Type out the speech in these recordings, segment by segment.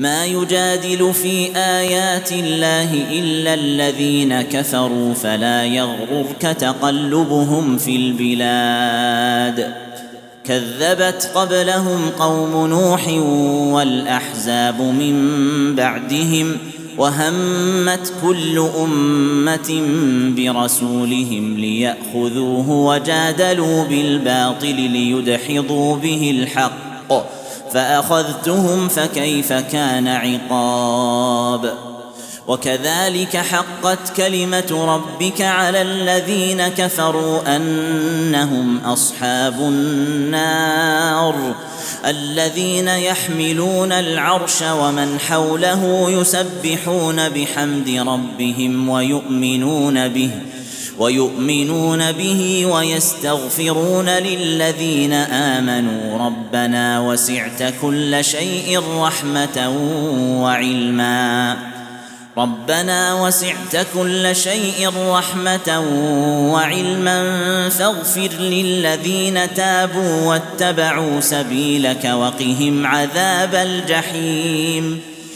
ما يجادل في آيات الله إلا الذين كفروا فلا يغررك تقلبهم في البلاد. كذبت قبلهم قوم نوح والأحزاب من بعدهم وهمت كل أمة برسولهم ليأخذوه وجادلوا بالباطل ليدحضوا به الحق. فأخذتهم فكيف كان عقاب. وكذلك حقت كلمة ربك على الذين كفروا أنهم أصحاب النار الذين يحملون العرش ومن حوله يسبحون بحمد ربهم ويؤمنون به. ويؤمنون به ويستغفرون للذين آمنوا. ربنا وسعت كل شيء رحمة وعلما. ربنا وسعت كل شيء رحمة وعلما. فاغفر للذين تابوا واتبعوا سبيلك وقهم عذاب الجحيم.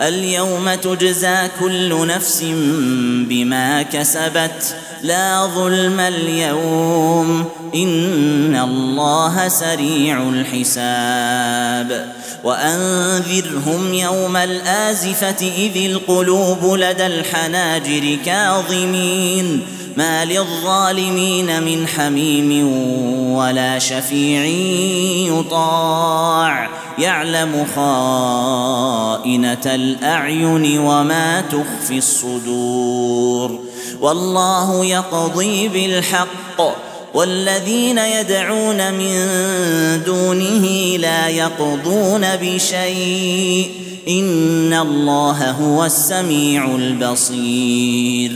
اليوم تجزى كل نفس بما كسبت لا ظلم اليوم إن الله سريع الحساب وأنذرهم يوم الآزفة إذ القلوب لدى الحناجر كاظمين ما للظالمين من حميم ولا شفيع يطاع. يعلم خائنة الأعين وما تخفي الصدور. والله يقضي بالحق. والذين يدعون من دونه لا يقضون بشيء. إن الله هو السميع البصير.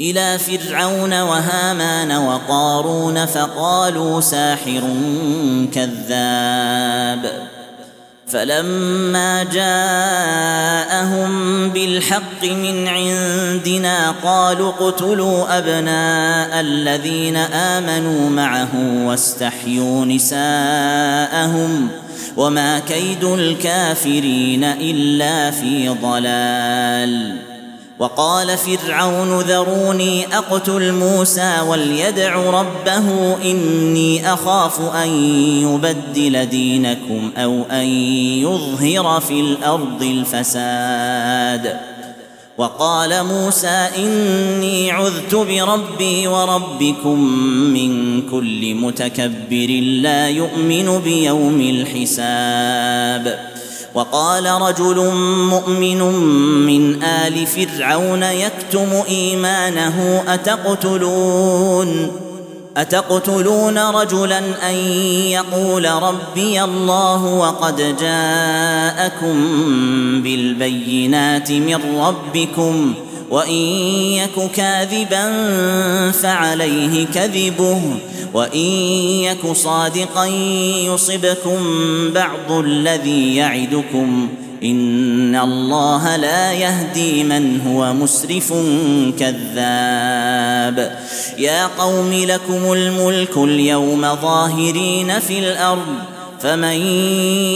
إلى فرعون وهامان وقارون فقالوا ساحر كذاب. فلما جاءهم بالحق من عندنا قالوا اقتلوا أبناء الذين آمنوا معه واستحيوا نساءهم وما كيد الكافرين إلا في ضلال. وقال فرعون ذروني أقتل موسى وليدع ربه إني أخاف أن يبدل دينكم أو أن يظهر في الأرض الفساد. وقال موسى إني عذت بربي وربكم من كل متكبر لا يؤمن بيوم الحساب. وقال رجل مؤمن من آل فرعون يكتم إيمانه أتقتلون؟ أتقتلون رجلا أن يقول ربي الله وقد جاءكم بالبينات من ربكم؟ وإن يك كاذبا فعليه كذبه وإن يك صادقا يصبكم بعض الذي يعدكم إن الله لا يهدي من هو مسرف كذاب يا قوم لكم الملك اليوم ظاهرين في الأرض فمن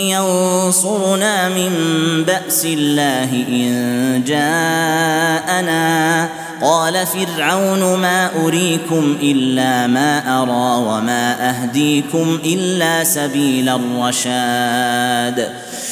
ينصرنا من بأس الله إن جاءنا قال فرعون ما أريكم إلا ما أرى وما أهديكم إلا سبيل الرشاد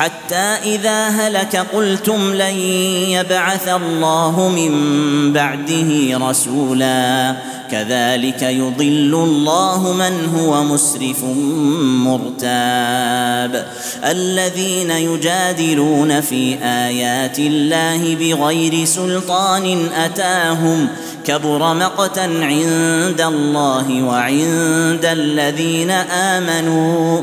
حتى إذا هلك قلتم لن يبعث الله من بعده رسولا. كذلك يضل الله من هو مسرف مرتاب. الذين يجادلون في آيات الله بغير سلطان أتاهم كبر مقتا عند الله وعند الذين آمنوا.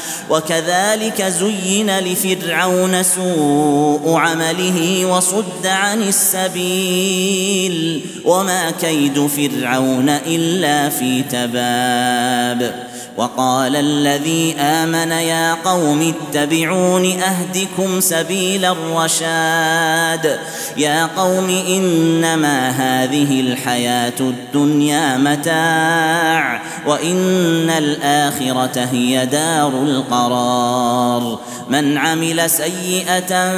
وكذلك زين لفرعون سوء عمله وصد عن السبيل وما كيد فرعون إلا في تباب وقال الذي آمن يا قوم اتبعون أهدكم سبيل الرشاد. يا قوم إنما هذه الحياة الدنيا متاع وإن الآخرة هي دار القرار. من عمل سيئة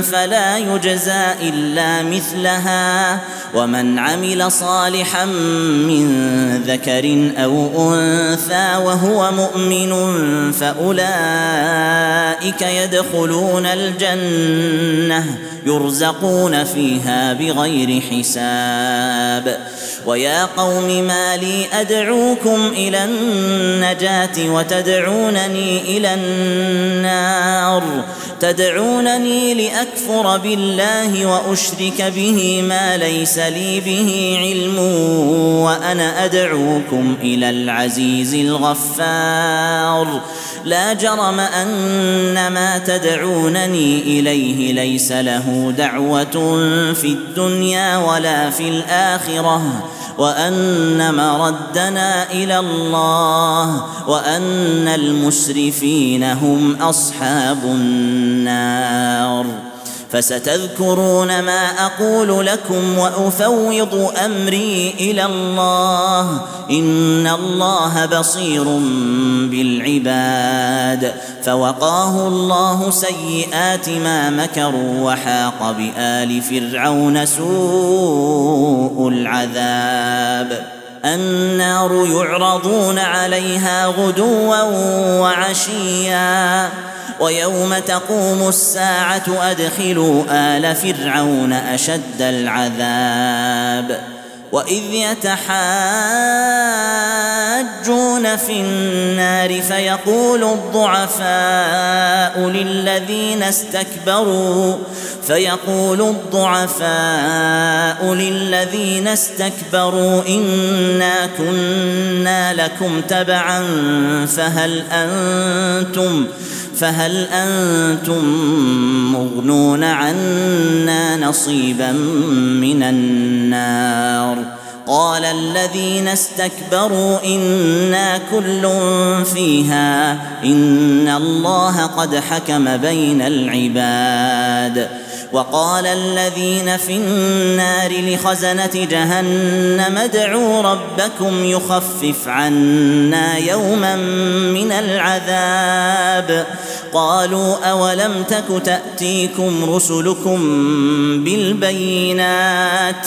فلا يجزى إلا مثلها ومن عمل صالحا من ذكر أو أنثى وهو هو مؤمن فأولئك يدخلون الجنة يرزقون فيها بغير حساب. ويا قوم ما لي أدعوكم إلى النجاة وتدعونني إلى النار. تدعونني لأكفر بالله وأشرك به ما ليس لي به علم وأنا أدعوكم إلى العزيز الغفار. لا جرم أن ما تدعونني إليه ليس له دعوة في الدنيا ولا في الآخرة. وأن مردنا إلى الله وأن المسرفين هم أصحاب النار. فستذكرون ما أقول لكم وأفوض أمري إلى الله. إن الله بصير بالعباد. فوقاه الله سيئات ما مكروا وحاق بآل فرعون سوء العذاب. النار يعرضون عليها غدوا وعشيا. ويوم تقوم الساعة أدخلوا آل فرعون أشد العذاب. وإذ يتحاجون في النار فيقول الضعفاء للذين استكبروا فيقول الضعفاء للذين استكبروا إنا كنا لكم تبعا فهل أنتم فهل أنتم مغنون عنا نصيبا من النار؟ قال الذين استكبروا إنا كل فيها إن الله قد حكم بين العباد. وقال الذين في النار لخزنة جهنم ادعوا ربكم يخفف عنا يوما من العذاب. قالوا أولم تك تأتيكم رسلكم بالبينات؟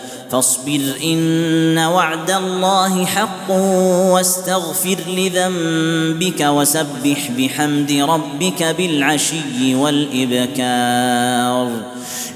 فاصبر إن وعد الله حق واستغفر لذنبك وسبح بحمد ربك بالعشي والإبكار.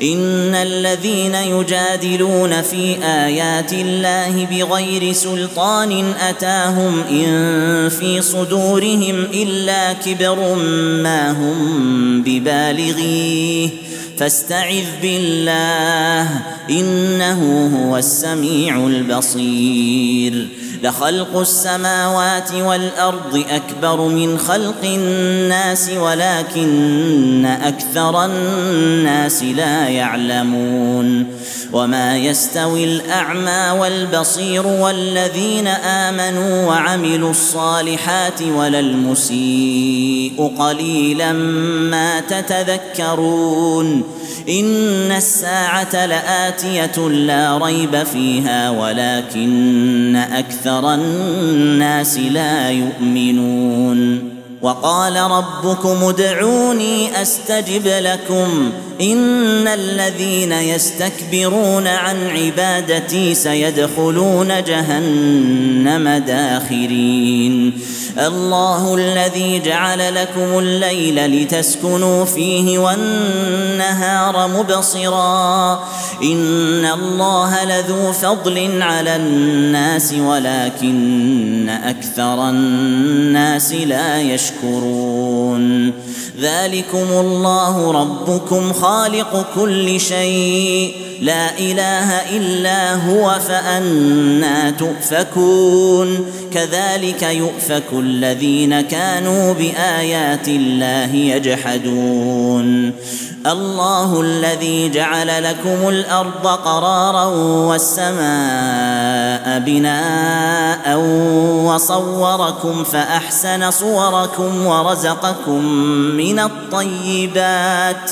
إن الذين يجادلون في آيات الله بغير سلطان أتاهم إن في صدورهم إلا كبر ما هم ببالغيه. فاستعذ بالله إنه هو السميع البصير. لخلق السماوات والأرض أكبر من خلق الناس ولكن أكثر الناس لا يعلمون. وما يستوي الأعمى والبصير والذين آمنوا وعملوا الصالحات ولا المسيء قليلا ما تتذكرون. إن الساعة لآتية لا ريب فيها ولكن أكثر الناس لا يؤمنون وقال ربكم ادعوني أستجب لكم إن الذين يستكبرون عن عبادتي سيدخلون جهنم داخرين. الله الذي جعل لكم الليل لتسكنوا فيه والنهار مبصرا. إن الله لذو فضل على الناس ولكن أكثر الناس لا يشكرون. ذلكم الله ربكم خالق كل شيء. لا إله إلا هو فأنا تؤفكون. كذلك يؤفك الذين كانوا بآيات الله يجحدون. الله الذي جعل لكم الأرض قرارا والسماء بناء وصوركم فأحسن صوركم ورزقكم من الطيبات.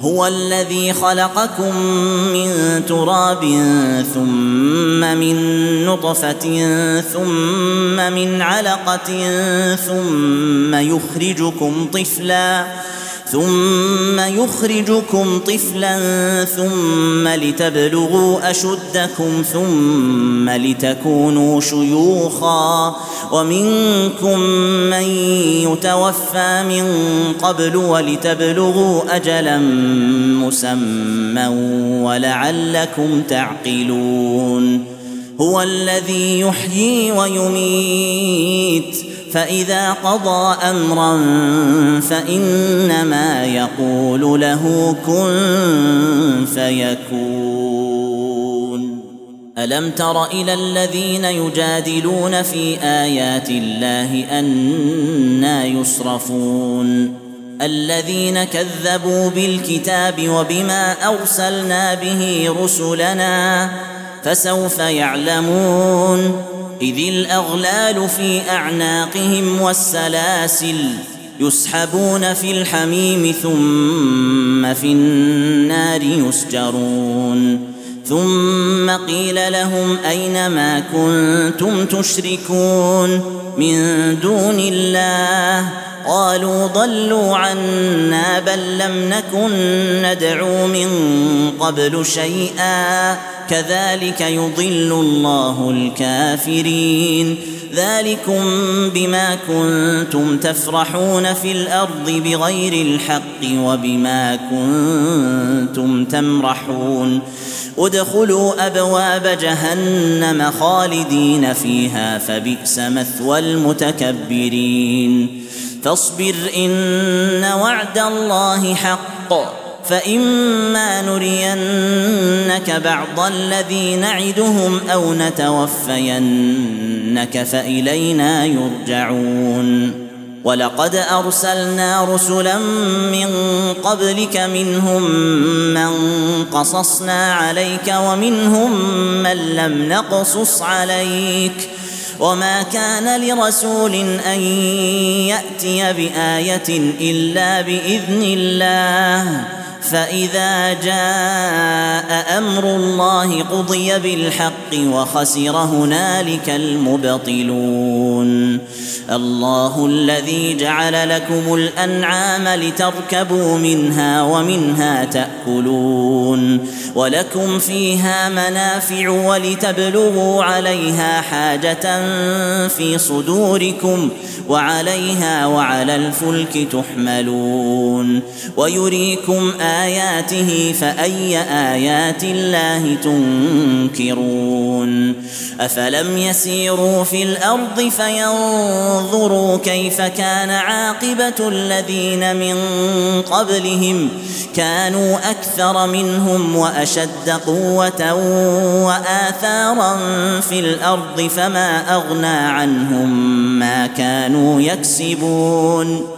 هو الذي خلقكم من تراب ثم من نطفة ثم من علقة ثم يخرجكم طفلا ثم يخرجكم طفلا ثم لتبلغوا أشدكم ثم لتكونوا شيوخا ومنكم من يتوفى من قبل ولتبلغوا اجلا مسمى ولعلكم تعقلون. هو الذي يحيي ويميت. فإذا قضى أمرا فإنما يقول له كن فيكون. ألم تر إلى الذين يجادلون في آيات الله أنا يصرفون؟ الذين كذبوا بالكتاب وبما أرسلنا به رسلنا فسوف يعلمون. إذ الأغلال في أعناقهم والسلاسل يسحبون في الحميم ثم في النار يسجرون. ثم قيل لهم أين ما كنتم تشركون من دون الله؟ قالوا ضلوا عنا بل لم نكن ندعو من قبل شيئا. كذلك يضل الله الكافرين. ذلكم بما كنتم تفرحون في الأرض بغير الحق وبما كنتم تمرحون. ادخلوا أبواب جهنم خالدين فيها فبئس مثوى المتكبرين. فاصبر إن وعد الله حق فإما نرينك بعض الذي نعدهم أو نتوفينك فإلينا يرجعون ولقد أرسلنا رسلا من قبلك منهم من قصصنا عليك ومنهم من لم نقصص عليك وما كان لرسول ان ياتي بايه الا باذن الله فإذا جاء أمر الله قضي بالحق وخسر هنالك المبطلون. الله الذي جعل لكم الأنعام لتركبوا منها ومنها تأكلون. ولكم فيها منافع ولتبلغوا عليها حاجة في صدوركم وعليها وعلى الفلك تحملون. ويريكم آياته فأي آيات الله تنكرون؟ أفلم يسيروا في الأرض فينظروا كيف كان عاقبة الذين من قبلهم؟ كانوا أكثر منهم وأشد قوة وآثارا في الأرض فما أغنى عنهم ما كانوا يكسبون.